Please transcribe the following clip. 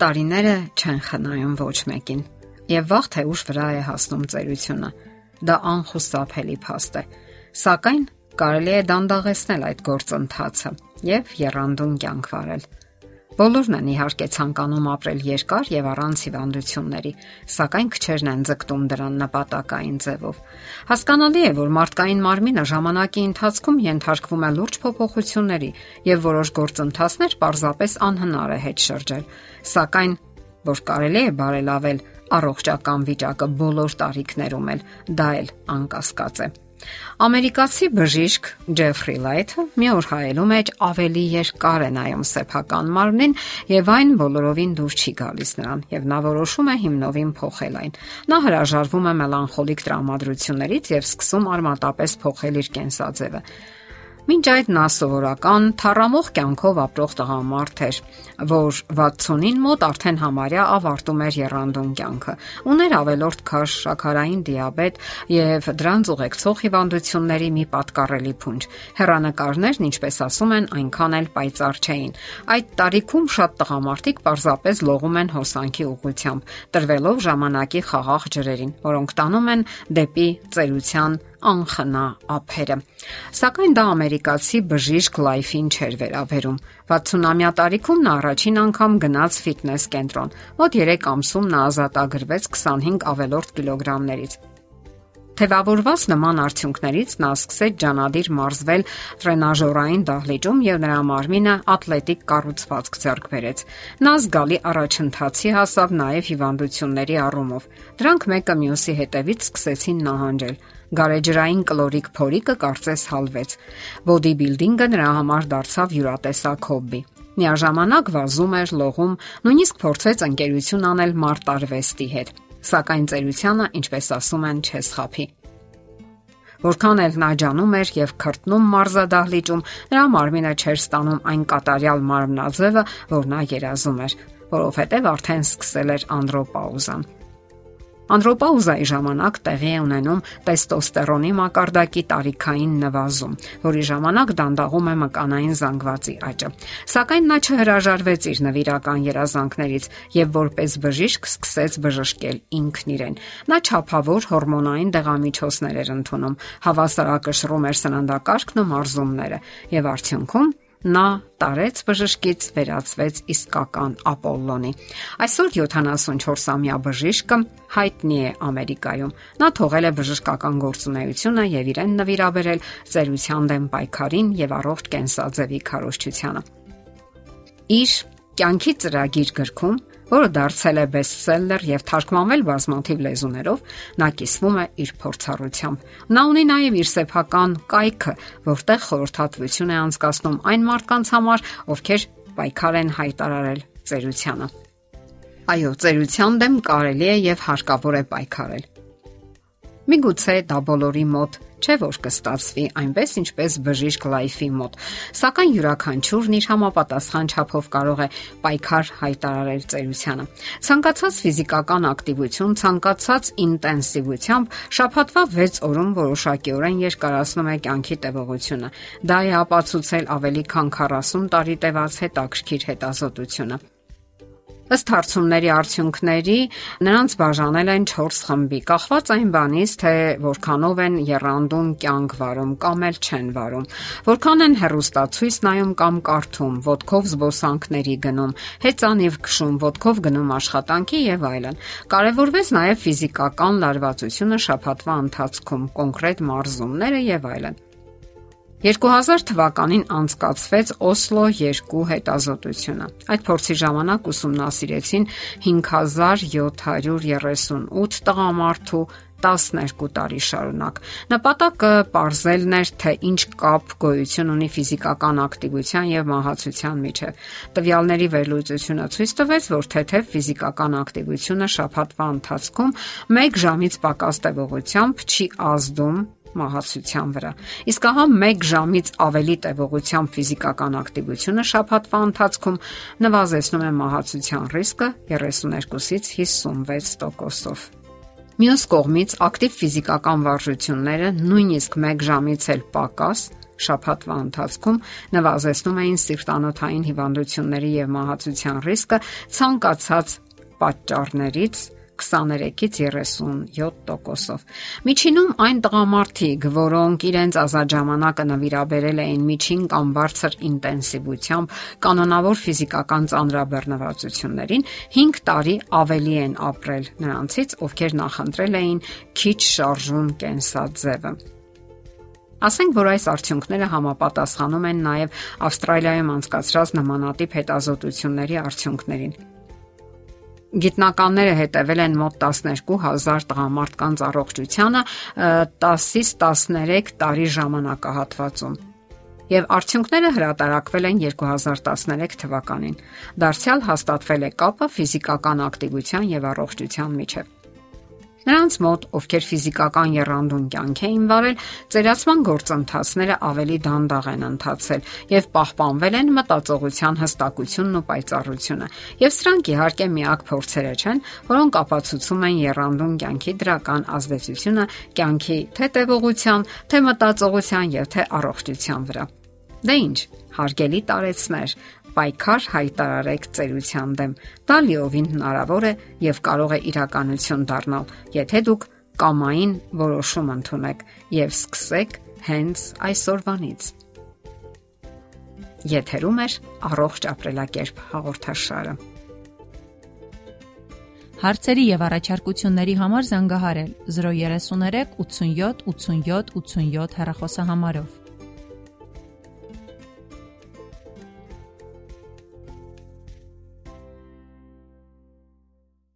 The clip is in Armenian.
Տարիները չեն խնայում ոչ մեկին, եւ վաղ թե ուշ վրա է հասնում ծերությունը։ Դա անխուսափելի փաստ է։ Սակայն կարելի է դանդաղեցնել այդ գործընթացը եւ երանդուն կյանք վարել։ Բոլորն են իհարկե ցանկանում ապրել երկար եւ առանց հիվանդությունների, սակայն քչերն են ձգտում դրան նպատակային ձևով։ Հասկանալի է, որ մարդկային մարմինը ժամանակի ընթացքում ենթարկվում է լուրջ փոփոխությունների եւ որոշ գործընթացներ պարզապես անհնար է հետ շրջել։ Սակայն որ կարելի է բարելավել առողջական վիճակը բոլոր տարիքներում էլ, դա էլ անկասկած է։ Ամերիկացի բժիշկ Ջեֆրի Լայթը մի օր հայելու մեջ ավելի երկար է նայում սեփական մարմնին եւ այն բոլորովին դուր չի գալիս նրան եւ նա որոշում է հիմնովին փոխել այն։ Նա հրաժարվում է մելանխոլիկ տրամադրություններից եւ սկսում արմատապես փոխել իր կենսաձևը։ Մինչ այդ նա սովորական թառամող կյանքով ապրող տղամարդ էր, որ 60-ին մոտ արդեն համարյա ավարտում էր երանդուն կյանքը։ Ուներ ավելորդ քաշ, շաքարային դիաբետ եւ դրանց ուղեկցող հիվանդությունների մի պատկառելի փունջ։ Հեռանկարներն, ինչպես ասում են, այնքան էլ պայծառ չէին։ Այդ տարիքում շատ տղամարդիկ պարզապես լողում են հոսանքի ուղությամբ, տրվելով ժամանակի խաղաղ ջրերին, որոնք տանում են դեպի ծերության անխնա ափերը։ Սակայն դա ամերիկացի բժիշկ Լայֆին չէր վերաբերում։ 60-ամյա տարիքում նա առաջին անգամ գնաց ֆիթնես կենտրոն։ Մոտ 3 ամսում նա ազատագրվեց 25 ավելորդ կիլոգրամներից։ Թեվավորված նման արդյունքներից նա սկսեց ջանադիր մարզվել տրենաժորային դահլիճում եւ նրա մարմինը ատլետիկ կառուցվածք ձեռք բերեց։ Նա զգալի առաջընթացի հասավ նաեւ հիվանդությունների առումով։ Դրանք մեկը մյուսի հետևից սկսեցին նահանջել գարեջրային կլորիկ փորիկը կարծես հալվեց։ Բոդի բիլդինգը նրա համար դարձավ յուրատեսակ հոբբի։ Միաժամանակ վազում էր լողում, նույնիսկ փորձեց ընկերություն անել մարտարվեստի հետ։ Սակայն ծերությանը, ինչպես ասում են, չեսխափի։ Որքան էլ նա ջանում էր եւ քրտնում մարզադահլիճում, նրա մարմինը չէր ստանում այն կատարյալ մարմնաձևը, որ նա երազում էր, որովհետեւ արդեն սկսել էր անդրոպաուզան։ Անդրոպաուզայի ժամանակ տեղի է ունենում տեստոստերոնի մակարդակի տարիքային նվազում, որի ժամանակ դանդաղում է մկանային զանգվածի աճը։ Սակայն նա չհրաժարվեց իր նվիրական երազանքներից եւ որպես բժիշկ սկսեց բժշկել ինքն իրեն։ Նա ճափավոր հորմոնային դեղամիջոցներ էր ընդունում, հավասարակշռում էր սննդակարգն ու մարզումները եւ արդյունքում նա տարեց բժշկից վերածվեց իսկական Ապոլլոնի։ Այսօր 74-ամյա բժիշկը հայտնի է Ամերիկայում։ Նա թողել է բժշկական գործունեությունը եւ իրեն նվիրաբերել ծերության դեմ պայքարին եւ առողջ կենսաձևի քարոշչությանը։ Իր կյանքի ծրագիր գրքում որը դարձել է բեսթսելլեր եւ թարգմանվել բազմաթիվ լեզուներով, նա կիսվում է իր փորձառությամբ։ Նա ունի նաեւ իր սեփական կայքը, որտեղ խորհրդատվություն է անցկացնում այն մարդկանց համար, ովքեր պայքար են հայտարարել ծերությանը։ Այո, ծերության դեմ կարելի է եւ հարկավոր է պայքարել։ Միգուցե դա բոլորի մոտ չէ որ կստացվի այնպես ինչպես բժիշկ լայֆի մոտ, սակայն յուրաքանչյուրն իր համապատասխան չափով կարող է պայքար հայտարարել ծերությանը։ Ցանկացած ֆիզիկական ակտիվություն, ցանկացած ինտենսիվությամբ շաբաթվա 6 օրում որոշակիորեն երկարացնում է կյանքի տևողությունը։ Դա է ապացուցել ավելի քան 40 տարի տևած հետաքրքիր հետազոտությունը։ Ըստ հարցումների արդյունքների նրանց բաժանել են 4 խմբի, կախված այն բանից, թե որքանով են երանդուն կյանք վարում կամ էլ չեն վարում, որքան են հերոստացույց նայում կամ կարդում, ոդկով զբոսանքների գնում, հեծանիվ քշում, ոդկով գնում աշխատանքի եւ այլն։ Կարևորվեց նաեւ ֆիզիկական լարվածությունը շաբաթվա ընթացքում, կոնկրետ մարզումները եւ այլն։ 2000 թվականին անցկացվեց Օսլո 2 հետազոտությունը։ Այդ փորձի ժամանակ ուսումնասիրեցին 5738 տղամարդու 12 տարի շարունակ։ Նպատակը ողրզելն էր, թե ինչ կապ գոյություն ունի ֆիզիկական ակտիվության եւ մահացության միջեւ։ Տվյալների վերլուծությունը ցույց տվեց, որ թեթև ֆիզիկական ակտիվությունը շաբաթվա ընթացքում 1 ժամից պակաս տևողությամբ չի ազդում մահացության վրա։ Իսկ ահա 1 ժամից ավելի տևողությամբ ֆիզիկական ակտիվությունը շաբաթվա ընթացքում նվազեցնում է մահացության ռիսկը 32-ից 56%-ով։ Մյուս կողմից ակտիվ ֆիզիկական վարժությունները նույնիսկ 1 ժամից էլ պակաս շաբաթվա ընթացքում նվազեցնում էին սիրտանոթային հիվանդությունների եւ մահացության ռիսկը ցանկացած պատճառներից 23-ից 37%-ով։ Միջինում այն տղամարդիկ, որոնք իրենց ազատ ժամանակը նվիրաբերել էին միջին կամ բարձր ինտենսիվությամբ կանոնավոր ֆիզիկական ծանրաբեռնվածություններին, 5 տարի ավելի են ապրել նրանցից, ովքեր նախընտրել էին քիչ շարժուն կենսաձևը։ Ասենք որ այս արդյունքները համապատասխանում են նաև Ավստրալիայում անցկացրած նմանատիպ հետազոտությունների արդյունքներին։ Գիտնականները հետևել են մոտ 12000 տղամարդկանց առողջությանը 10-ից 13 տարի ժամանակահատվածում եւ արդյունքները հրատարակվել են 2013 թվականին։ Դարձյալ հաստատվել է կապը ֆիզիկական ակտիվության եւ առողջության միջեւ։ Նրանց մոտ, ովքեր ֆիզիկական երանդուն կյանք էին վարել, ծերացման գործընթացները ավելի դանդաղ են ընթացել եւ պահպանվել են մտածողության հստակությունն ու պայծառությունը։ Եվ սրանք իհարկե միակ փորձերը չեն, որոնք ապացուցում են երանդուն կյանքի դրական ազդեցությունը կյանքի թե տևողության, թե մտածողության եւ թե առողջության վրա։ Դե ի՞նչ, հարգելի տարեցներ, պայքար հայտարարեք ծերության դեմ։ Դա լիովին հնարավոր է եւ կարող է իրականություն դառնալ, եթե դուք կամային որոշում ընդունեք եւ սկսեք հենց այսօրվանից։ Եթերում է առողջ ապրելակերպ հաղորդաշարը։ Հարցերի եւ առաջարկությունների համար զանգահարել 033 87 87 87 հեռախոսահամարով։